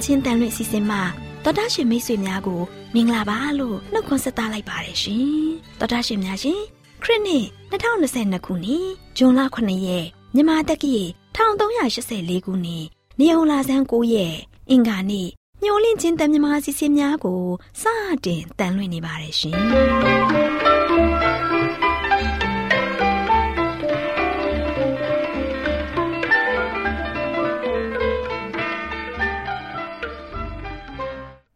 AWR မျော်လင့်ချင်းတန်လွင့်စီစဉ်မှာတော်တာရှင်မိတ်ဆွေများကိုမင်္ဂလာပါလို့နှုတ်ခွန်းဆက်သလိုက်ပါတယ်ရှင်တော်တာရှင်များရှင်ခရစ်နှစ်2022ခုနှစ်ဇွန်လ9ရက်မြန်မာတက္ကီ1384ခုနှစ်နေုံလာဆန်း9ရက်အင်္ဂါနေ့ညှိုလင့်ချင်းတန်မြမာစီစဉ်များကိုစတင်တန်လွှင့်နေပါတယ်ရှင်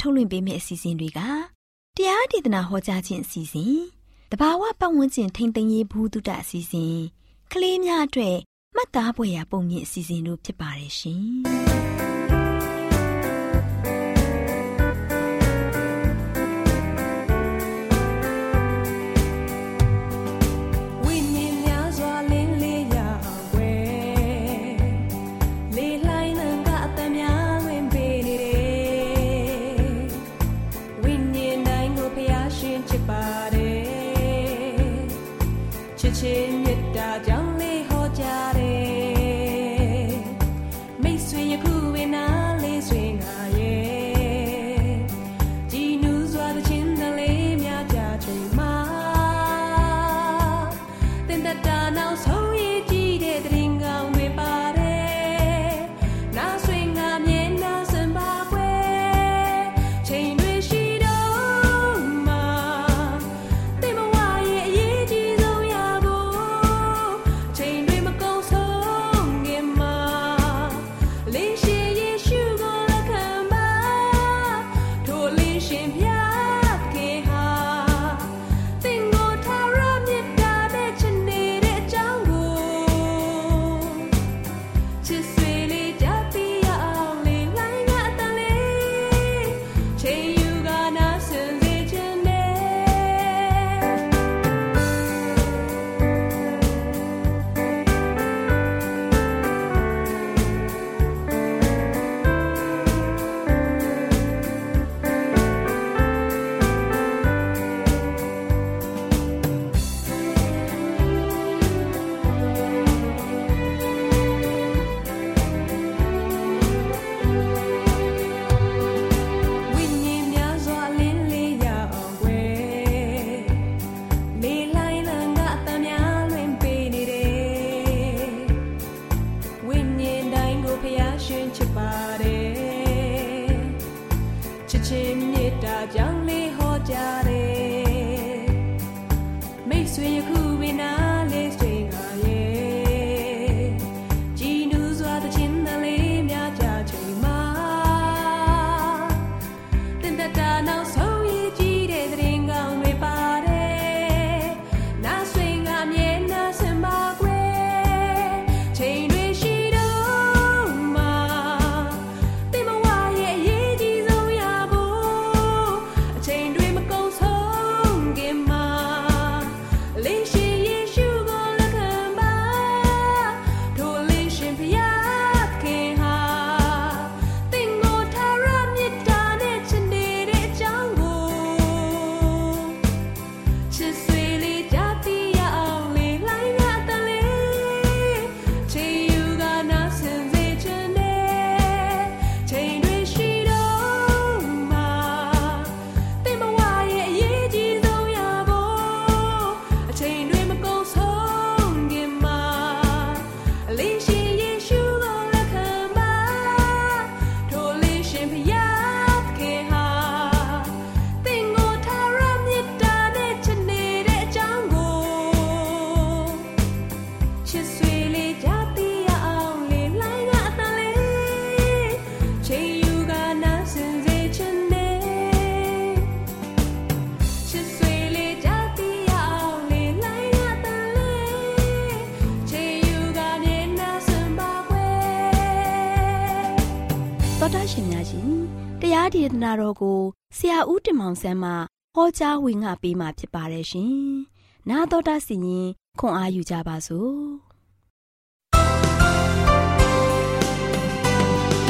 ထုတ်လွှင့်ပေးမယ့်အစီအစဉ်တွေကတရားဒေသနာဟောကြားခြင်းအစီအစဉ်တဘာဝပတ်ဝန်းကျင်ထိန်းသိမ်းရေးဘူးတုတအစီအစဉ်ကလေးများအတွက်မှတ်သားဖွယ်ရာပုံမြင့်အစီအစဉ်တို့ဖြစ်ပါတယ်ရှင်။ ဒနာတော်ကိုဆရာဦးတင်မောင်ဆန်းမှဟောကြားဝင်ငါပေးมาဖြစ်ပါတယ်ရှင်။နာတော်တာစီရင်ခွန်အားယူကြပါစို့။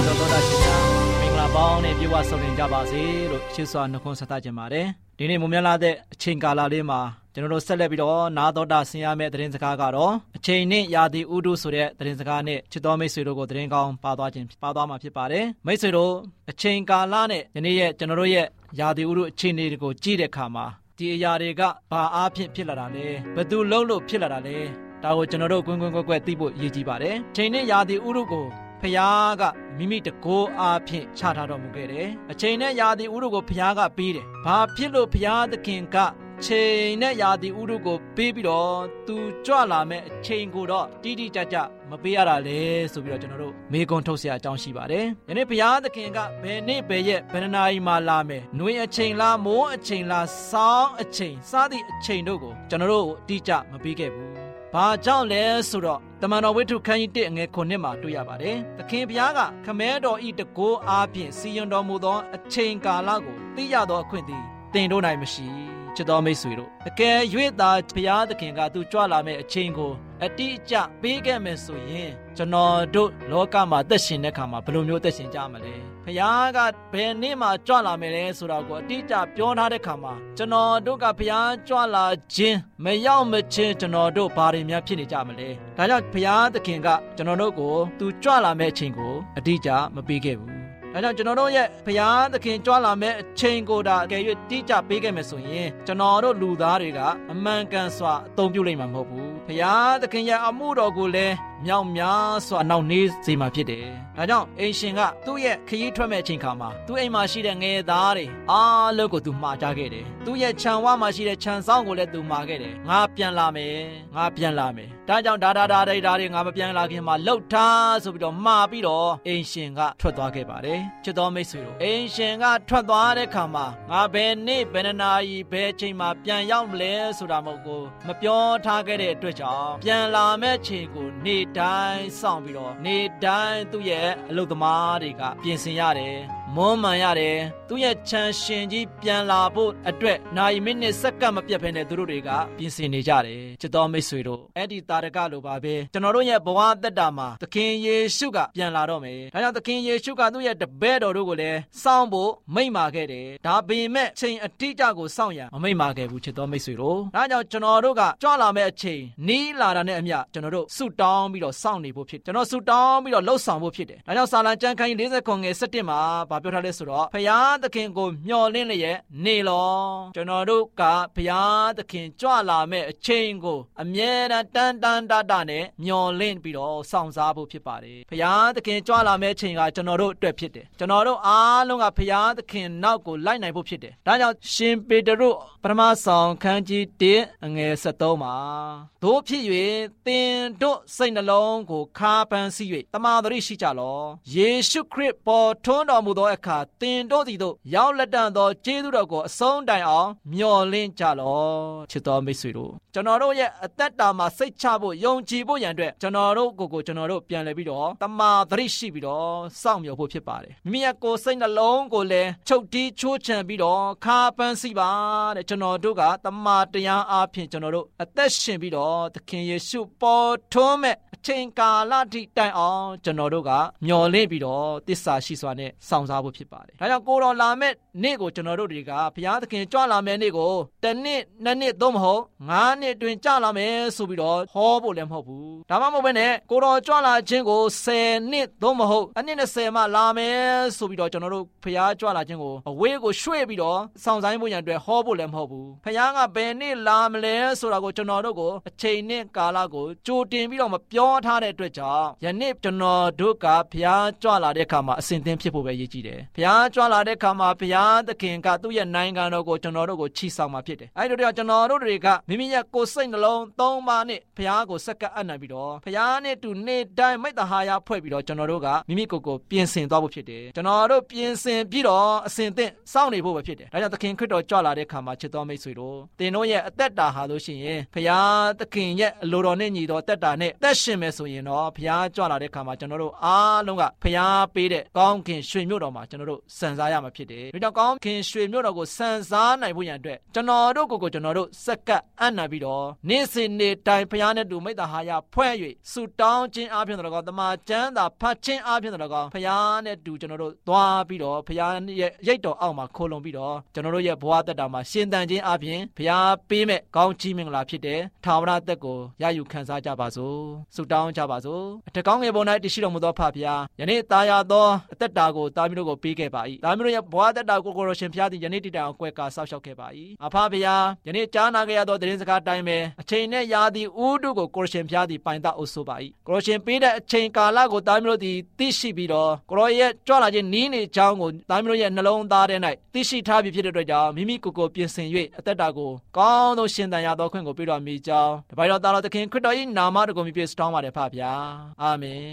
တော်တော်ရှင်များမင်္ဂလာပေါင်းနဲ့ပြေဝဆုံနေကြပါစေလို့ချစ်စွာနှုတ်ခွန်းဆက်သကြပါတယ်။ ဒီနေ့မွန်မြတ်လာတဲ့အချိန်ကာလလေးမှာကျွန်တော်တို့ဆက်လက်ပြီးတော့နာတော်တာဆင်ရမယ့်သတင်းစကားကတော့အချိန်နဲ့ယာတိဥဒုဆိုတဲ့သတင်းစကားနဲ့ချစ်တော်မိတ်ဆွေတို့ကိုသတင်းကောင်းပါသွားခြင်းပါသွားမှာဖြစ်ပါတယ်မိတ်ဆွေတို့အချိန်ကာလနဲ့ယနေ့ရဲ့ကျွန်တော်တို့ရဲ့ယာတိဥဒုအခြေအနေတွေကိုကြည့်တဲ့အခါမှာဒီအရာတွေကဘာအားဖြင့်ဖြစ်လာတာလဲဘယ်သူလုံးလို့ဖြစ်လာတာလဲဒါကိုကျွန်တော်တို့ကွင်းကွင်းကွက်ကွက်သိဖို့ရည်ကြီးပါတယ်ချိန်နဲ့ယာတိဥဒုကို ဖယားကမိမိတကိုးအားဖြင့်ချထားတော်မူခဲ့တယ်။အချိန်နဲ့ယာတိဥရုကိုဖယားကပေးတယ်။ဘာဖြစ်လို့ဖယားသခင်ကချိန်နဲ့ယာတိဥရုကိုပေးပြီးတော့သူကြွလာမဲ့အချိန်ကိုတော့တိတိကျကျမပေးရတာလေဆိုပြီးတော့ကျွန်တော်တို့မေကွန်ထုတ်เสียအကြောင်းရှိပါတယ်။ယနေ့ဘုရားသခင်ကဘယ်နေ့ဘယ်ရက်ဘယ်နာရီမှလာမယ်။နှွေအချိန်လားမိုးအချိန်လားစောင်းအချိန်စသည့်အချိန်တို့ကိုကျွန်တော်တို့တိကျမပေးခဲ့ဘူး။ ဘာကြောင့်လဲဆိုတော့တမန်တော်ဝိထုခန်းကြီး1အငယ်9မှာတွေ့ရပါတယ်။သခင်ဘုရားကခမဲတော်ဤတကိုးအားဖြင့်စီရင်တော်မူသောအချိန်ကာလကိုသိရသောအခွင့်သည်တင်တို့နိုင်မရှိ ချစ်တော်မိတ်ဆွေတို့အကယ်၍သာဘုရားသခင်ကသူကြွလာမယ့်အချိန်ကိုအတိအကျပေးခဲ့မယ်ဆိုရင်ကျွန်တော်တို့လောကမှာသက်ရှင်တဲ့ခါမှာဘယ်လိုမျိုးသက်ရှင်ကြမလဲဘုရားကဘယ်နေ့မှကြွလာမယ်လဲဆိုတာကိုအတိအကျပြောထားတဲ့ခါမှာကျွန်တော်တို့ကဘုရားကြွလာခြင်းမရောက်မချင်းကျွန်တော်တို့ဘာတွေများဖြစ်နေကြမလဲဒါကြောင့်ဘုရားသခင်ကကျွန်တော်တို့ကိုသူကြွလာမယ့်အချိန်ကိုအတိအကျမပေးခဲ့ဘူး ဒါကြောင့်ကျွန်တော်တို့ရဲ့ဘုရားသခင်ကြွလာမဲ့အချိန်ကိုဒါအကယ်၍တိကျပေးခဲ့မယ်ဆိုရင်ကျွန်တော်တို့လူသားတွေကအမှန်ကန်စွာအသုံးပြုနိုင်မှာမဟုတ်ဘူးဘုရားသခင်ရဲ့အမှုတော်ကိုလည်း မြောက်များစွာနောက်နေစေမှာဖြစ်တယ်။ဒါကြောင့်အိမ်ရှင်ကသူ့ရဲ့ခရီးထွက်မဲ့အချိန်ခါမှာသူ့အိမ်မှာရှိတဲ့ငယ်သားတွေအားလုံးကိုသူမှားကြခဲ့တယ်။သူ့ရဲ့ခြံဝမှာရှိတဲ့ခြံဆောင်ကိုလည်းသူမှားခဲ့တယ်။ငါပြန်လာမယ်။ငါပြန်လာမယ်။ဒါကြောင့်ဒါဒါဒါဒါဒါတွေငါမပြန်လာခင်မှာလှုပ်ထားဆိုပြီးတော့မှားပြီးတော့အိမ်ရှင်ကထွက်သွားခဲ့ပါတယ်။ချစ်တော်မိတ်ဆွေတို့အိမ်ရှင်ကထွက်သွားတဲ့ခါမှာငါဘယ်နေ့ဘယ်နာရီဘယ်ချိန်မှာပြန်ရောက်မလဲဆိုတာမဟုတ်ကိုမပြောထားခဲ့တဲ့အတွက်ကြောင့်ပြန်လာမဲ့ချိန်ကိုနေတိုင်းစောင့်ပြီးတော့နေတိုင်းသူ့ရဲ့အလုပ်သမားတွေကပြင်ဆင်ရတယ်မွမ်းမံရတယ်သူ့ရဲ့ချမ်းရှင်ကြီးပြန်လာဖို့အတွက်နိုင်မိနစ်စက္ကန့်မပြတ်ဖ ೇನೆ သူတို့တွေကပြင်ဆင်နေကြတယ်ချစ်တော်မိတ်ဆွေတို့အဲ့ဒီတာရကလိုပါပဲကျွန်တော်တို့ရဲ့ဘဝသက်တာမှာသခင်ယေရှုကပြန်လာတော့မယ်ဒါကြောင့်သခင်ယေရှုကသူ့ရဲ့တပည့်တော်တို့ကိုလည်းစောင့်ဖို့မိန့်မာခဲ့တယ်ဒါပေမဲ့ချိန်အတိအကျကိုစောင့်ရမမိန့်မာခဲ့ဘူးချစ်တော်မိတ်ဆွေတို့ဒါကြောင့်ကျွန်တော်တို့ကကြွလာမယ့်အချိန်နီးလာတာနဲ့အမျှကျွန်တော်တို့ဆုတောင်းပြီးတော့စောင့်နေဖို့ဖြစ်ကျွန်တော်ဆုတောင်းပြီးတော့လှုပ်ဆောင်ဖို့ဖြစ်တယ်ဒါကြောင့်စာလံကျမ်းခန်းကြီး40ခွန်ငယ်17မှာဗာပြောထားလဲဆိုတော့ဖရာသခင်ကိုမျှော်လင့်လျက်နေလောကျွန်တော်တို့ကဖရာသခင်ကြွလာမဲ့အချိန်ကိုအမြဲတမ်းတန်တန်တတနဲ့မျှော်လင့်ပြီးတော့စောင့်စားဖို့ဖြစ်ပါတယ်ဖရာသခင်ကြွလာမဲ့အချိန်ကကျွန်တော်တို့အတွက်ဖြစ်တယ်ကျွန်တော်တို့အားလုံးကဖရာသခင်နောက်ကိုလိုက်နိုင်ဖို့ဖြစ်တယ်ဒါကြောင့်ရှင်ပေတရုပထမဆောင်ခန်းကြီး1အငယ်73မှာတို့ဖြစ်၍သင်တို့စိတ်နှလုံးကိုခါပန်းစီ၍တမာတရိရှိကြလောယေရှုခရစ်ပေါ်ထွန်းတော်မူသောအခါသင်တို့သည်တို့ရောက်လက်တန်သောကျေးဇူးတော်ကိုအဆုံးတိုင်အောင်မျှော်လင့်ကြလောချစ်တော်မိတ်ဆွေတို့ကျွန်တော်တို့ရဲ့အသက်တာမှာစိတ်ချဖို့ယုံကြည်ဖို့ရန်အတွက်ကျွန်တော်တို့ကိုကိုကျွန်တော်တို့ပြန်လည်ပြီးတော့တမာတရိရှိပြီးတော့စောင့်မျှော်ဖို့ဖြစ်ပါတယ်မိမိရဲ့ကိုယ်စိတ်နှလုံးကိုလည်းချုပ်တီးချိုးချံပြီးတော့ခါပန်းစီပါတဲ့ကျွန်တော်တို့ကတမာတရားအားဖြင့်ကျွန်တော်တို့အသက်ရှင်ပြီးတော့သခင်ယေရှုပေါ်ထွန်းမဲ့အ ချိန်ကာလထိတိုင်အောင်ကျွန်တော်တို့ကမျှော်လင့်ပြီးတော့တစ္ဆာရှိစွာနဲ့စောင့်စားဖို့ဖြစ်ပါတယ်။ဒါကြောင့်ကိုတော်လာမဲ့နေ့ကိုကျွန်တော်တို့တွေကဘုရားသခင်ကြွလာမဲ့နေ့ကိုတစ်နှစ်နှစ်နှစ်သို့မဟုတ်ငါးနှစ်တွင်ကြလာမယ်ဆိုပြီးတော့ဟောဖို့လည်းမဟုတ်ဘူး။ဒါမှမဟုတ်ဘဲနဲ့ကိုတော်ကြွလာခြင်းကို10နှစ်သို့မဟုတ်အနှစ်20မှလာမယ်ဆိုပြီးတော့ကျွန်တော်တို့ဘုရားကြွလာခြင်းကိုအဝေးကိုရွှေ့ပြီးတော့စောင့်ဆိုင်ဖို့ရန်အတွက်ဟောဖို့လည်းမဟုတ်ဘူး။ဘုရားကဘယ်နေ့လာမလဲဆိုတာကိုကျွန်တော်တို့ကိုအချိန်နဲ့ကာလကိုကြိုတင်ပြီးတော့မပြောထားတဲ့အတွက်ကြောင့်ယနေ့ကျွန်တော်တို့ကဘုရားကြွလာတဲ့အခါမှာအစဉ်သင်ဖြစ်ဖို့ပဲရည်ကြည်တယ်။ဘုရားကြွလာတဲ့အခါမှာဘုရားသခင်ကသူ့ရဲ့နိုင်ငံတော်ကိုကျွန်တော်တို့ကိုချီဆောင်มาဖြစ်တယ်။အဲဒီတော့ကျွန်တော်တို့တွေကမိမိရဲ့ကိုယ်စိတ်နှလုံးသုံးပါးနဲ့ဘုရားကိုစက္ကပ်အပ်နိုင်ပြီးတော့ဘုရားနဲ့တူနေတိုင်းမိတ္တဟာယဖွဲ့ပြီးတော့ကျွန်တော်တို့ကမိမိကိုယ်ကိုပြင်ဆင်သွားဖို့ဖြစ်တယ်။ကျွန်တော်တို့ပြင်ဆင်ပြီးတော့အစဉ်သင်စောင့်နေဖို့ပဲဖြစ်တယ်။ဒါကြောင့်သခင်ခရစ်တော်ကြွလာတဲ့အခါမှာချစ်တော်မိတ်ဆွေတို့သင်တို့ရဲ့အသက်တာဟာလို့ရှိရင်ဘုရားသခင်ရဲ့အလိုတော်နဲ့ညီတော်တက်တာနဲ့တက်ရှင်မမယ်ဆိုရင်တော့ဖျားကြွလာတဲ့ခါမှာကျွန်တော်တို့အားလုံးကဖျားပေးတဲ့ကောင်းခင်ရွှေမြို့တော်မှာကျွန်တော်တို့စံစားရမှာဖြစ်တယ်။ဒါကြောင့်ကောင်းခင်ရွှေမြို့တော်ကိုစံစားနိုင်ဖို့ရန်အတွက်ကျွန်တော်တို့ကိုကိုကျွန်တော်တို့စက္ကပ်အံ့နာပြီးတော့နေ့စဉ်နေ့တိုင်းဖျားနဲ့တူမိတ္တဟာယဖွဲ့၍ဆူတောင်းခြင်းအပြင်တော်ကောတမန်ကျမ်းသာဖတ်ခြင်းအပြင်တော်ကောဖျားနဲ့တူကျွန်တော်တို့သွားပြီးတော့ဖျားရဲ့ရိတ်တော်အောက်မှာခိုလုံပြီးတော့ကျွန်တော်တို့ရဲ့ဘဝတက်တာမှာရှင်သန်ခြင်းအပြင်ဖျားပေးမဲ့ကောင်းချီးမင်္ဂလာဖြစ်တဲ့ထာဝရသက်ကိုရယူခံစားကြပါစို့ဆူတောင်းကြပါစို့အထက်ကောင်းငယ်ပေါ်၌တရှိတော်မူသောဖဖျားယနေ့တာယာသောအသက်တာကိုတာမီးတို့ကိုပေးခဲ့ပါ၏တာမီးတို့ရဲ့ဘဝတက်တာကိုကိုရောရှင်ဖျားသည်ယနေ့တည်တိုင်အောင်ကွယ်ကာဆောက်ရှောက်ခဲ့ပါ၏အဖဖျားယနေ့ကြားနာခဲ့ရသောသတင်းစကားတိုင်းပဲအချိန်နဲ့ရာသီဥတုကိုကိုရရှင်ဖျားသည်ပိုင်တအုပ်ဆိုပါ၏ကိုရရှင်ပေးတဲ့အချိန်ကာလကိုတာမီးတို့သည်သိရှိပြီးတော့ကိုရောရဲ့ကြွလာခြင်းနီးနေကြောင်းကိုတာမီးတို့ရဲ့နှလုံးသားထဲ၌သိရှိထားပြီးဖြစ်တဲ့အတွက်ကြောင့်မိမိကိုယ်ကိုပြင်ဆင်၍အသက်တာကိုကောင်းသောရှင်သန်ရသောခွင့်ကိုပေးတော်မူကြောင်းတပိုင်တော်သားတော်သခင်ခရစ်တော်၏နာမတော်ကိုမြည်ပြစတောင်းပါတယ်ဖဗျာအာမင်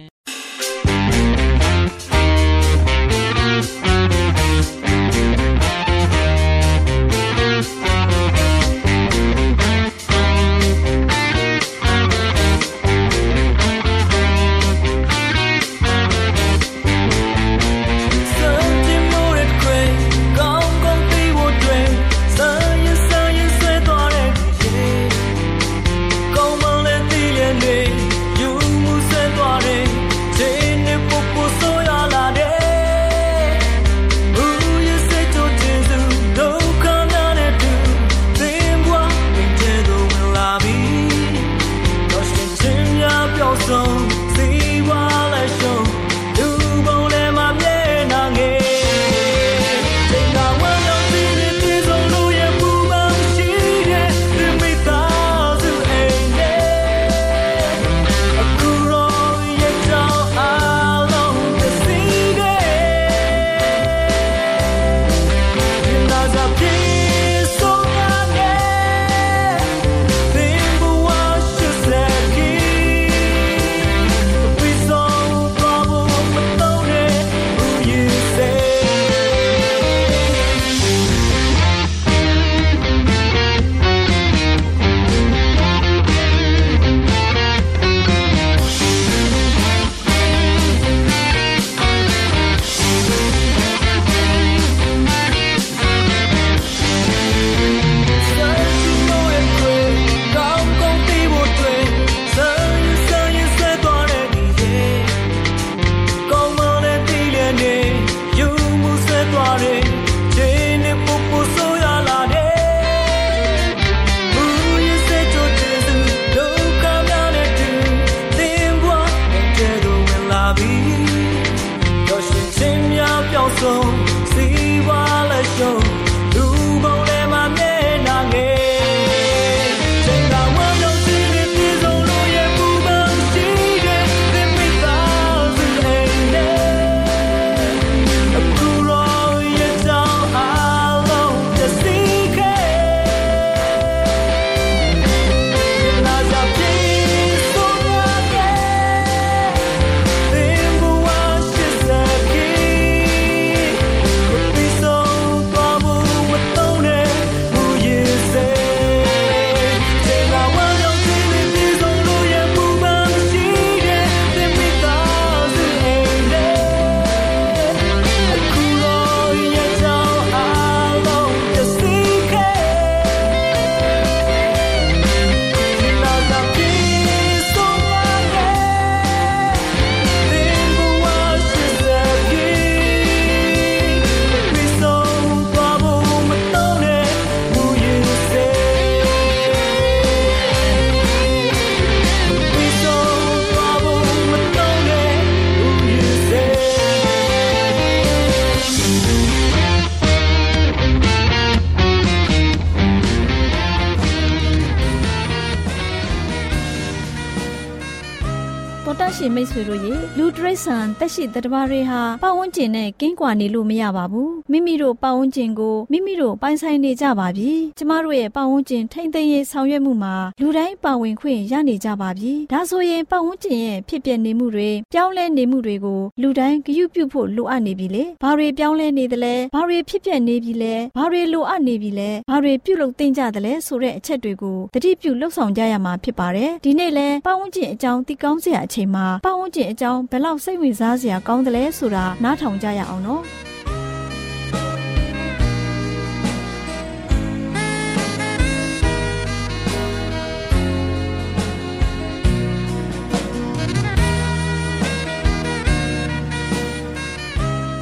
ဆွေတို့ရေလူတရိษံတက်ရှိတတဘာတွေဟာပတ်ဝန်းကျင်နဲ့ကင်းကွာနေလို့မရပါဘူးမိမိတို့ပတ်ဝန်းကျင်ကိုမိမိတို့ပိုင်ဆိုင်နေကြပါပြီကျမတို့ရဲ့ပတ်ဝန်းကျင်ထိမ့်သိမ်းရေးဆောင်ရွက်မှုမှာလူတိုင်းပါဝင်ခွင့်ရနေကြပါပြီဒါဆိုရင်ပတ်ဝန်းကျင်ရဲ့ဖြစ်ပျက်နေမှုတွေပြောင်းလဲနေမှုတွေကိုလူတိုင်းဂရုပြုဖို့လိုအပ်နေပြီလေဘာတွေပြောင်းလဲနေသလဲဘာတွေဖြစ်ပျက်နေပြီလဲဘာတွေလိုအပ်နေပြီလဲဘာတွေပြုလုပ်သင့်ကြသလဲဆိုတဲ့အချက်တွေကိုတတိပြုလှုပ်ဆောင်ကြရမှာဖြစ်ပါတယ်ဒီနေ့လဲပတ်ဝန်းကျင်အကြောင်းသိကောင်းစရာအချိန်မှာပတ်ဝန်းကျင်အကြောင်းဘယ်လောက်စိတ်ဝင်စားစရာကောင်းတယ်လဲဆိုတာနားထောင်ကြရအောင်နော်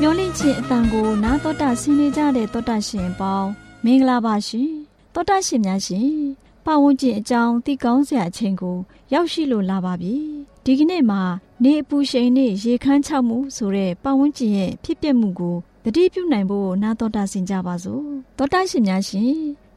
မျောလင့်ခြင်းအတန်ကိုနားတော်တာဆင်းနေကြတဲ့တောတာရှင်ပေါင်းမင်္ဂလာပါရှင်တောတာရှင်များရှင်ပတ်ဝန်းကျင်အကြောင်းသိကောင်းစရာအချိန်ကို ရောက်ရှိလို့လာပါပြီဒီကနေ့မှာ နေအပူရှိန်နဲ့ရေခမ်းချောက်မှုဆိုတဲ့ပတ်ဝန်းကျင်ရဲ့ဖြစ်ပျက်မှုကိုတတိပြုနိုင်ဖို့နာတော်တာဆင်ကြပါစို့တောတာရှင်များရှင်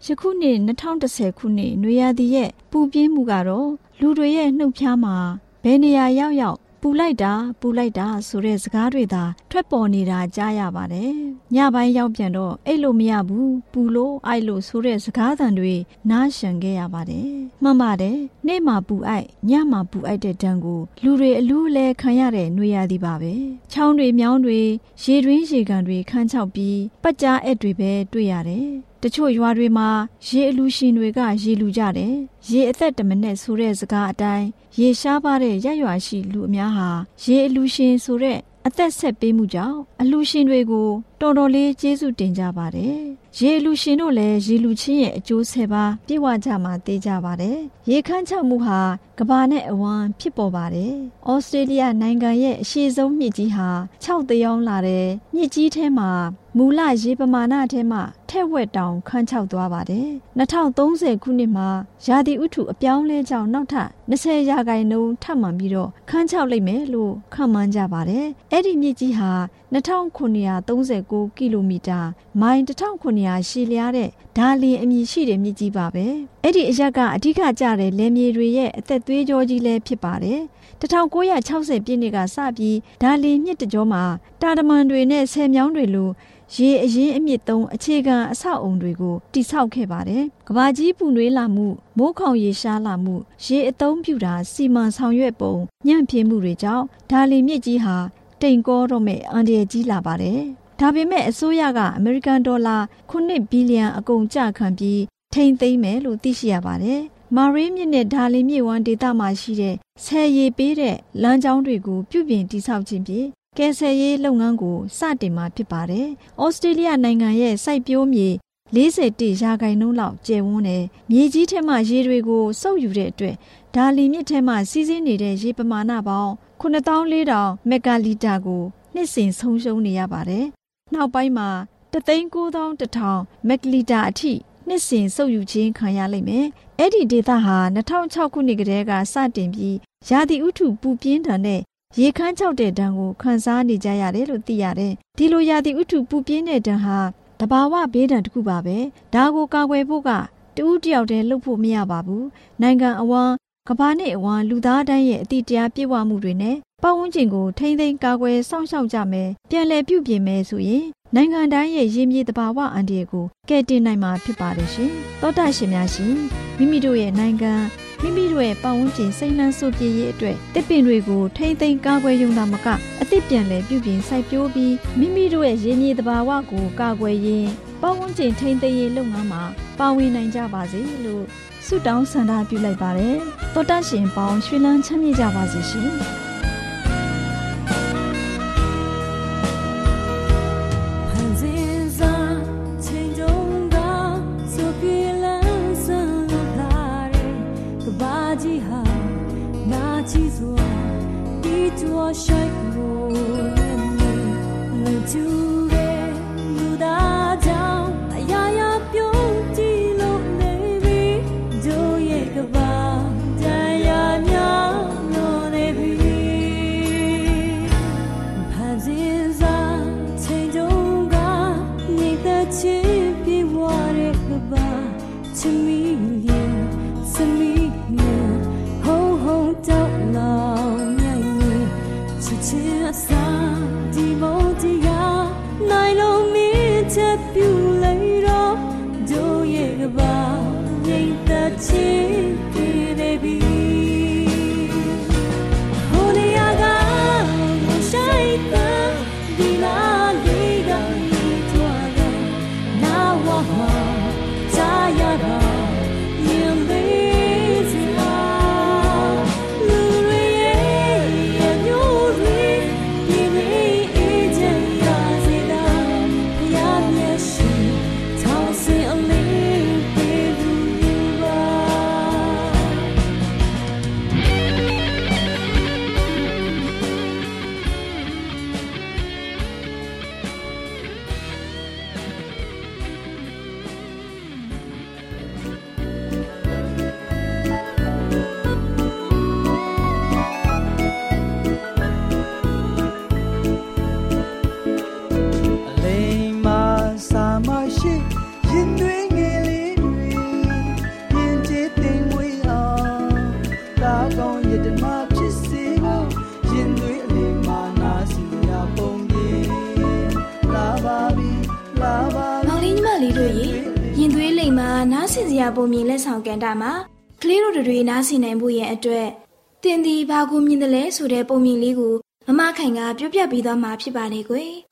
ယခုနှစ်2010ခုနှစ်နွေရာသီရဲ့ပူပြင်းမှုကတော့လူတွေရဲ့နှုတ်ဖျားမှာဘယ်နေရာရောက်ရောက် ပူလိုက်တာပူလိုက်တာဆိုတဲ့စကားတွေသာထွက်ပေါ်နေတာကြားရပါတယ်။ညပိုင်းရောက်ပြန်တော့အဲ့လိုမရဘူးပူလို့အိုက်လို့ဆိုတဲ့စကားသံတွေနားရှံခဲ့ရပါတယ်။မှန်ပါတယ်။နေ့မှာပူအိုက်ညမှာပူအိုက်တဲ့တံကိုလူတွေအလူးလဲခံရတဲ့နှွေရသည်ပါပဲ။ချောင်းတွေမြောင်းတွေရေတွင်းရေကန်တွေခန်းချောက်ပြီးပတ်ကြားအက်တွေပဲတွေ့ရတယ်။ တချို့ရွာတွေမှာရေအလူရှင်တွေက ရေလူကြတယ်။ရေအသက်တမနဲ့ဆိုတဲ့စကားအတိုင်းရေရှားပါတဲ့ရရွာရှိလူအများဟာရေအလူရှင်ဆိုတဲ့အသက်ဆက်ပေးမှုကြောင့်အလူရှင်တွေကို တော်တော်လေးကျေးဇူးတင်ကြပါတယ်။ရေလူရှင်တို့လည်းရေလူချင်းရဲ့အကျိုးဆက်ပါပြည့်ဝကြမှာသိကြပါတယ်။ရေခမ်းချောက်မှုဟာကဘာနဲ့အဝမ်းဖြစ်ပေါ်ပါတယ်။ဩစတြေးလျနိုင်ငံရဲ့အရှိဆုံးမြစ်ကြီးဟာ6တယောင်းလာတဲ့မြစ်ကြီးထဲမှာမူလရေပမာဏထဲမှာထက်ဝက်တောင်ခန်းချောက်သွားပါတယ်။2030ခုနှစ်မှာရာသီဥတုအပြောင်းလဲကြောင့်နောက်ထပ်20ရာခိုင်နှုန်းထပ်မှန်ပြီးတော့ခန်းချောက်လိုက်မယ်လို့ခန့်မှန်းကြပါတယ်။အဲ့ဒီမြစ်ကြီးဟာ 2939ကီလိုမီတာမိုင်1900ရှည်လျားတဲ့ဒါလီအမည်ရှိတဲ့မြစ်ကြီးပါပဲ။အဲ့ဒီအရက်ကအဓိကကျတဲ့လယ်မြေတွေရဲ့အသက်သွေးကြောကြီးလည်းဖြစ်ပါတယ်။1960ပြည့်နှစ်ကစပြီးဒါလီမြစ်တကြောမှာတာတမန်တွေနဲ့ဆယ်မြောင်းတွေလိုရေအရင်အမြင့်သုံးအခြေခံအဆောက်အုံတွေကိုတိဆောက်ခဲ့ပါတယ်။ကဘာကြီးပူနွေးလာမှုမိုးခေါင်ရေရှားလာမှုရေအသုံးပြုတာစီမံဆောင်ရွက်ပုံညံ့ဖျင်းမှုတွေကြောင့်ဒါလီမြစ်ကြီးဟာ တိမ်ကောတော့မဲ့အန်ဒီယကြီးလာပါတယ်။ဒါပေမဲ့အစိုးရကအမေရိကန်ဒေါ်လာ9ဘီလီယံအကုန်ကျခံပြီးထိန်သိမ်းမယ်လို့သိရှိရပါတယ်။မာရီမြစ်နဲ့ဒါလီမြစ်ဝမ်းဒေသမှာရှိတဲ့ဆယ်ရီပေးတဲ့လမ်းကြောင်းတွေကိုပြုပြင်တိဆောက်ခြင်းဖြင့်ကယ်ဆယ်ရေးလုပ်ငန်းကိုစတင်မှာဖြစ်ပါတယ်။ဩစတြေးလျနိုင်ငံရဲ့စိုက်ပျိုးမြေ41ရာခိုင်နှုန်းလောက်ကျယ်ဝန်းတယ်။မြေကြီးထဲမှာရေတွေကိုစုပ်ယူတဲ့အတွက် ဒါလီမြစ်ထဲမှာစီးဆင်းနေတဲ့ရေပမာဏပေါင်း9400မက်ဂါလီတာကိုနှစ်စဉ်ဆုံးရှုံးနေရပါတယ်။နောက်ပိုင်းမှာ391,000မက်ဂါလီတာအထိနှစ်စဉ်စုပ်ယူခြင်းခံရလိမ့်မယ်။အဲ့ဒီဒေသဟာ2006ခုနှစ်ကတည်းကစတင်ပြီးရာသီဥတုပူပြင်းထန်တဲ့ရေခမ်းချောက်တဲ့ဒဏ်ကိုခံစားနေကြရတယ်လို့သိရတယ်။ဒီလိုရာသီဥတုပူပြင်းတဲ့ဒဏ်ဟာတဘာဝဘေးဒဏ်တစ်ခုပါပဲ။ဒါကိုကာကွယ်ဖို့ကတူးတယောက်တည်းလှုပ်ဖို့မရပါဘူး။နိုင်ငံအဝန်း ကဘာနဲ့အဝန်းလူသားတိုင်းရဲ့အတိတရားပြည့်ဝမှုတွေနဲ့ပတ်ဝန်းကျင်ကိုထိမ့်သိမ်းကာကွယ်စောင့်ရှောက်ကြမယ်။ပြန်လည်ပြုပြင်မယ်ဆိုရင်နိုင်ငံတိုင်းရဲ့ရင်းမြေတဘာဝအန်ဒီကိုကယ်တင်နိုင်မှာဖြစ်ပါတယ်ရှင်။သောတာရှင်များရှင်မိမိတို့ရဲ့နိုင်ငံ မိမိတို့ရဲ့ပတ်ဝန်းကျင်စိတ်နှံစုပြည့်ရေးအတွက်တစ်ပင်တွေကိုထိမ့်သိမ်းကာကွယ်ရုံသာမကအသစ်ပြန်လည်ပြုပြင်စိုက်ပျိုးပြီးမိမိတို့ရဲ့ရင်းမြေတဘာဝကိုကာကွယ်ရင်းပတ်ဝန်းကျင်ထိမ့်သိမ်းရေးလုပ်ငန်းမှာပါဝင်နိုင်ကြပါစေလို့ဆုတောင်းဆန္ဒပြုလိုက်ပါတယ်။သောတာရှင်ပေါင်းရွှေလန်းချမ်းမြေ့ကြပါစေရှင်။ 情。 ရာပုံမြင်လက်ဆောင်ကန်တာမှာကလေးတို့တွေနားဆင်နိုင်ဖို့ရဲ့အတွက်တင်ဒီဘာကိုမြင်တယ်လဲဆိုတဲ့ပုံမြင်လေးကိုမမခိုင်ကပြောပြပေးသွားမှာဖြစ်ပါတယ်ကွယ်။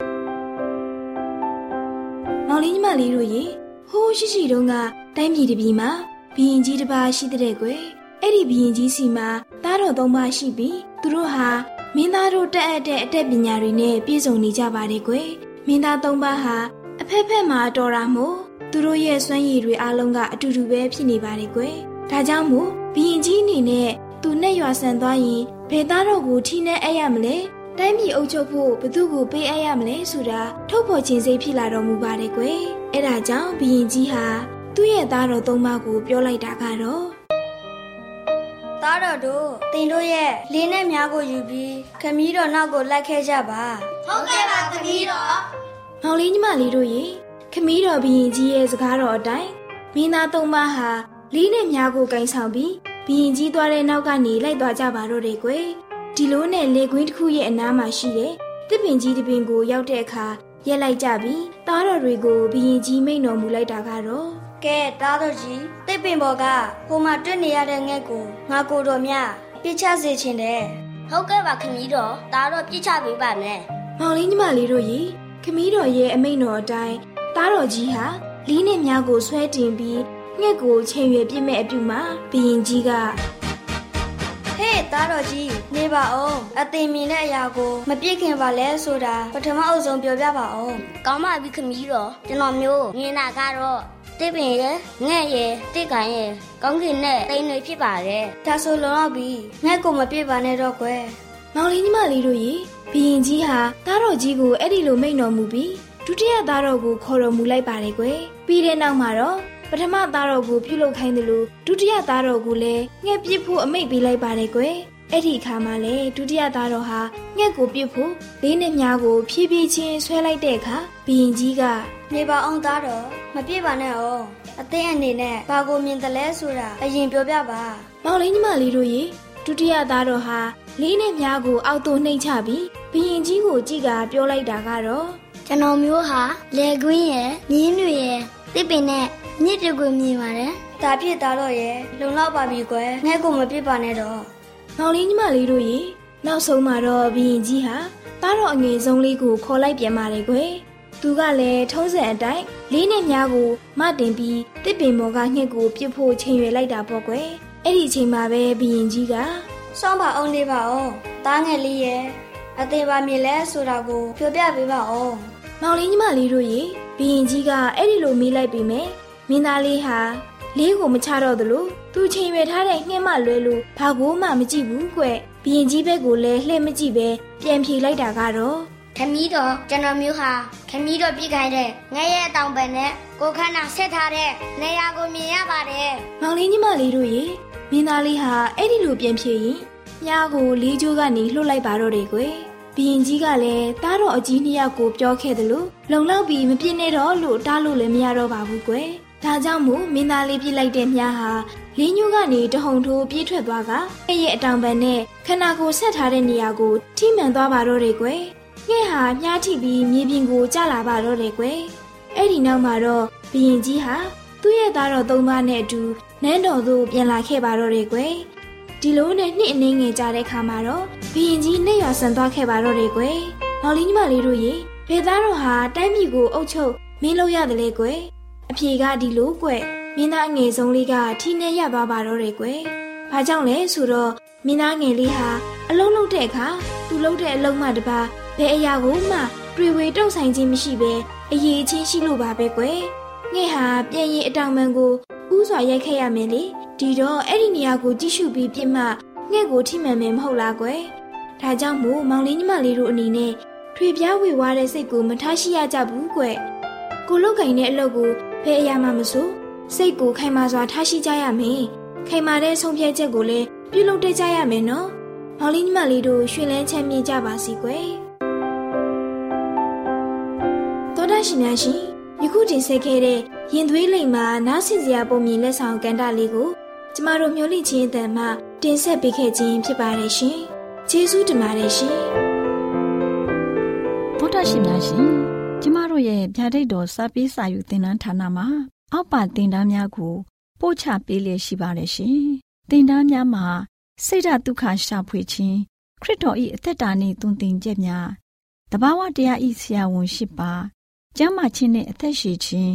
မောင်လေးညီမလေးတို့ရေဟိုးရှိရှိတုန်းကတိုင်းပြည်တစ်ပြည်မှာဘီရင်ကြီးတစ်ပါးရှိတဲ့ကွယ်။အဲ့ဒီဘီရင်ကြီးစီမှာသားတော်သုံးပါးရှိပြီးသူတို့ဟာမင်းသားတို့တက်အပ်တဲ့အတတ်ပညာတွေနဲ့ပြည့်စုံနေကြပါတယ်ကွယ်။မင်းသားသုံးပါးဟာအဖက်ဖက်မှာတော်တာမို့ သူတို့ရဲ့စွမ်းရည်တွေအားလုံးကအတူတူပဲဖြစ်နေပါတယ်ကွယ်။ဒါကြောင့်မို့ဘီရင်ကြီးအနေနဲ့သူနဲ့ရွာဆန်သွားရင်ဘယ်သားတော်ကိုထိနှဲအဲ့ရမလဲ။တိုင်းပြည်အုပ်ချုပ်ဖို့ဘသူ့ကိုပေးအပ်ရမလဲဆိုတာထုတ်ဖော်ခြင်းစိတ်ဖြစ်လာတော်မူပါတယ်ကွယ်။အဲ့ဒါကြောင့်ဘီရင်ကြီးဟာသူ့ရဲ့သားတော်သုံးပါးကိုပြောလိုက်တာကတော့သားတော်တို့တင်တို့ရဲ့လင်းနဲ့များကိုယူပြီးခမည်းတော်နောက်ကိုလိုက်ခဲ့ကြပါမောင်လေးညီမလေးတို့ရေ ခမည်းတော်ဘီရင်ကြီးရဲ့စကားတော်အတိုင်းမင်းသားသုံးပါးဟာလေးနဲ့မြားကိုကင်ဆောင်ပြီးဘီရင်ကြီးသွားတဲ့နောက်ကနေလိုက်သွားကြပါတော့တယ်ကွယ်ဒီလိုနဲ့လေကွင်းတစ်ခုရဲ့အနားမှာရှိတဲ့တစ်ပင်ကြီးတစ်ပင်ကိုရောက်တဲ့အခါရက်လိုက်ကြပြီးသားတော်တွေကိုဘီရင်ကြီးမိန်တော်မူလိုက်တာကတော့ကဲသားတော်ကြီးတိတ်ပင်ပေါ်ကဟိုမှာတွေ့နေရတဲ့ငှက်ကိုငါကိုတော်မြပြစ်ချစေချင်တယ်ဟုတ်ကဲ့ပါခမည်းတော်ဒါတော့ပြစ်ချပေးပါမယ်မောင်လေးညီမလေးတို့ရေခမည်းတော်ရဲ့အမိန်တော်အတိုင်း သားတော်ကြီးဟာလီးနဲ့မြားကိုဆွဲတင်ပြီးငှက်ကိုချိန်ရွယ်ပြစ်မဲ့အပြုမှာဘီရင်ကြီးကဟေးသားတော်ကြီးနေပါအောင်အသိမြင်တဲ့အရာကိုမပြစ်ခင်ပါလဲဆိုတာပထမအုပ်ဆုံးပြောပြပါအောင်ကောင်းပါပြီခမည်းတော်ကျွန်တော်မျိုးမြင်တာကတော့တစ်ပင်ရဲ့ငှက်ရဲ့တစ်ကန်ရဲ့ကောင်းကင်နဲ့တိမ်တွေဖြစ်ပါတယ်ဒါဆိုလုံတော့ပြီငှက်ကိုမပြစ်ပါနဲ့တော့ကွယ်မောင်လေးညီမလေးတို့ရေဘီရင်ကြီးဟာသားတော်ကြီးကိုအဲ့ဒီလိုမိန့်တော်မူပြီး ဒုတိယသားတော်ကိုခေါ်တော်မူလိုက်ပါတယ်ကွယ်ပြီးတဲ့နောက်မှာတော့ပထမသားတော်ကိုပြုလုပ်ခိုင်းတယ်လို့ဒုတိယသားတော်ကိုလည်းငှက်ပြစ်ဖို့အမိန့်ပေးလိုက်ပါတယ်ကွယ်အဲ့ဒီအခါမှာလေဒုတိယသားတော်ဟာငှက်ကိုပြစ်ဖို့လေးနဲ့မြားကိုဖြည်းဖြည်းချင်းဆွဲလိုက်တဲ့အခါဘီရင်ကြီးကနေပါအောင်သားတော်မပြစ်ပါနဲ့အောင်အသိအနေနဲ့ဘာကိုမြင်တယ်လဲဆိုတာအရင်ပြောပြပါမောင်လေးညီမလေးတို့ရေဒုတိယသားတော်ဟာလေးနဲ့မြားကိုအောက်သို့နှိမ်ချပြီးဘီရင်ကြီးကိုကြည့်ကပြောလိုက်တာကတော့ ကျွန်တော်မျိုးဟာလေကွင်းရဲ့မြင်းတွေရဲ့တစ်ပင်နဲ့မြစ်တွေကိုမြင်ပါတယ်ဒါဖြစ်သားတော်ရဲ့လုံလောက်ပါပြီကွယ်ငှက်ကိုမပြစ်ပါနဲ့တော့မောင်လေးညီမလေးတို့ရေနောက်ဆုံးမှာတော့ဘီရင်ကြီးဟာသားတော်အငယ်ဆုံးလေးကိုခေါ်လိုက်ပြန်ပါတယ်ကွယ်သူကလည်းထုံးစံအတိုင်းလေးနဲ့မြားကိုမတင်ပြီးတစ်ပင်ပေါ်ကငှက်ကိုပြစ်ဖို့ချိန်ရွယ်လိုက်တာပေါ့ကွယ်အဲ့ဒီအချိန်မှာပဲဘီရင်ကြီးကစောင်းပါအောင်နေပါအောင်သားငယ်လေးရဲ့အသေးပါမြင်လဲဆိုတာကိုပြောပြပေးပါအောင် မောင်လေးညီမလေးတို့ရေဘီရင်ကြီးကအဲ့ဒီလိုမေးလိုက်ပြီမယ်မင်းသားလေးဟာလေးကိုမချတော့သလိုသူချိန်ရွယ်ထားတဲ့ငှက်မလွဲလို့ဘာကိုမှမကြည့်ဘူးကွဘီရင်ကြီးဘက်ကိုလည်းလှည့်မကြည့်ပဲပြန်ဖြေလိုက်တာကတော့ခမည်းတော်ကျွန်တော်မျိုးဟာခမည်းတော်ပြစ်ခိုင်းတဲ့ငဲရဲ့အတောင်ပံနဲ့ကိုခန္ဓာဆက်ထားတဲ့နေရာကိုမြင်ရပါတယ်မောင်လေးညီမလေးတို့ရေမင်းသားလေးဟာအဲ့ဒီလိုပြန်ဖြေရင်မြားကိုလေးကျိုးကနေလှုပ်လိုက်ပါတော့တယ်ကွယ် ဘီရင်ကြီးကလည်းတားတော်အကြီးနှစ်ယောက်ကိုပြောခဲ့တယ်လို့လုံလောက်ပြီးမပြစ်နဲ့တော့လို့တားလို့လည်းမရတော့ပါဘူးကွယ်ဒါကြောင့်မို့မင်းသားလေးပြစ်လိုက်တဲ့မြားဟာလင်းညိုးကနေတဟုန်ထိုးပြေးထွက်သွားကအဲ့ရဲ့အတောင်ပံနဲ့ခန္ဓာကိုယ်ဆက်ထားတဲ့နေရာကိုထိမှန်သွားပါတော့တယ်ကွယ်ငှက်ဟာမြားထိပြီးမြေပြင်ကိုကျလာပါတော့တယ်ကွယ်အဲ့ဒီနောက်မှာတော့ဘီရင်ကြီးဟာသူ့ရဲ့သားတော်သုံးပါးနဲ့အတူနန်းတော်သို့ပြန်လာခဲ့ပါတော့တယ်ကွယ် ဒီလိုနဲ့နှစ်အနည်းငယ်ကြာတဲ့ခါမှာတော့ဘီရင်ကြီးနှိပ်ရွာဆန်သွားခဲ့ပါတော့တယ်ကွယ်မောင်လေးညီမလေးတို့ရေဖေသားတော်ဟာတိုင်းပြည်ကိုအုပ်ချုပ်မင်းလို့ရတယ်လေကွယ်အဖြေကဒီလိုကွယ်မင်းသားအငယ်ဆုံးလေးကထီးနဲ့ရသွားပါတော့တယ်ကွယ်ဘာကြောင့်လဲဆိုတော့မင်းသားငယ်လေးဟာအလုံးလုံးတဲ့အခါသူလုံးတဲ့အလုံးမှတပါဘယ်အရာကိုမှတွေ့ဝေတုံဆိုင်ခြင်းမရှိဘဲအရေးချင်းရှိလို့ပါပဲကွယ်ငဲ့ဟာပြန်ရင်အတောင်ပံကိုဥစွာရိုက်ခဲ့ရမယ်လေ ဒီတော့အဲ့ဒီနေရာကိုကြည့်ရှုပြီးပြစ်မှငဲ့ကိုထိမှန်မယ်မဟုတ်လားကွယ်ဒါကြောင့်မို့မောင်လေးညီမလေးတို့အနေနဲ့ထွေပြားဝေဝါးတဲ့စိတ်ကိုမထားရှိရကြဘူးကွယ်ကိုလုတ်ကင်တဲ့အလုပ်ကိုဘယ်အရာမှမဆိုစိတ်ကိုခိုင်မာစွာထားရှိကြရမယ်ခိုင်မာတဲ့ဆုံးဖြတ်ချက်ကိုလည်းပြုလုပ်တတ်ကြရမယ်နော်မောင်လေးညီမလေးတို့ရွှင်လန်းချမ်းမြေ့ကြပါစီကွယ်သောဒရှင်များရှင်ယခုတင်ဆက်ခဲ့တဲ့ရင်သွေးလိမ်မှာနားဆင်စရာပုံမြင်လက်ဆောင်ကန်တာလေးကို ကျမတို့မျှဝင့်ခြင်းအတန်မှတင်ဆက်ပေးခဲ့ခြင်းဖြစ်ပါတယ်ရှင်ကျေးဇူးတင်ပါတယ်ရှင်ဗုဒ္ဓရှင်များရှင်ကျမတို့ရဲ့ဗျာဒိတ်တော်စပေးစာယူသင်တန်းဌာနမှာ အောက်ပါသင်တန်းများကိုပို့ချပေးလျက်ရှိပါတယ်ရှင်သင်တန်းများမှာစိတ်ဓာတ်ဒုက္ခရှာဖွေခြင်းခရစ်တော်၏အသက်တာနှင့်တုန်သင်ချက်များတဘာဝတရားဤဆရာဝန်ရှိပါကျမ်းမာခြင်းနှင့်အသက်ရှိခြင်း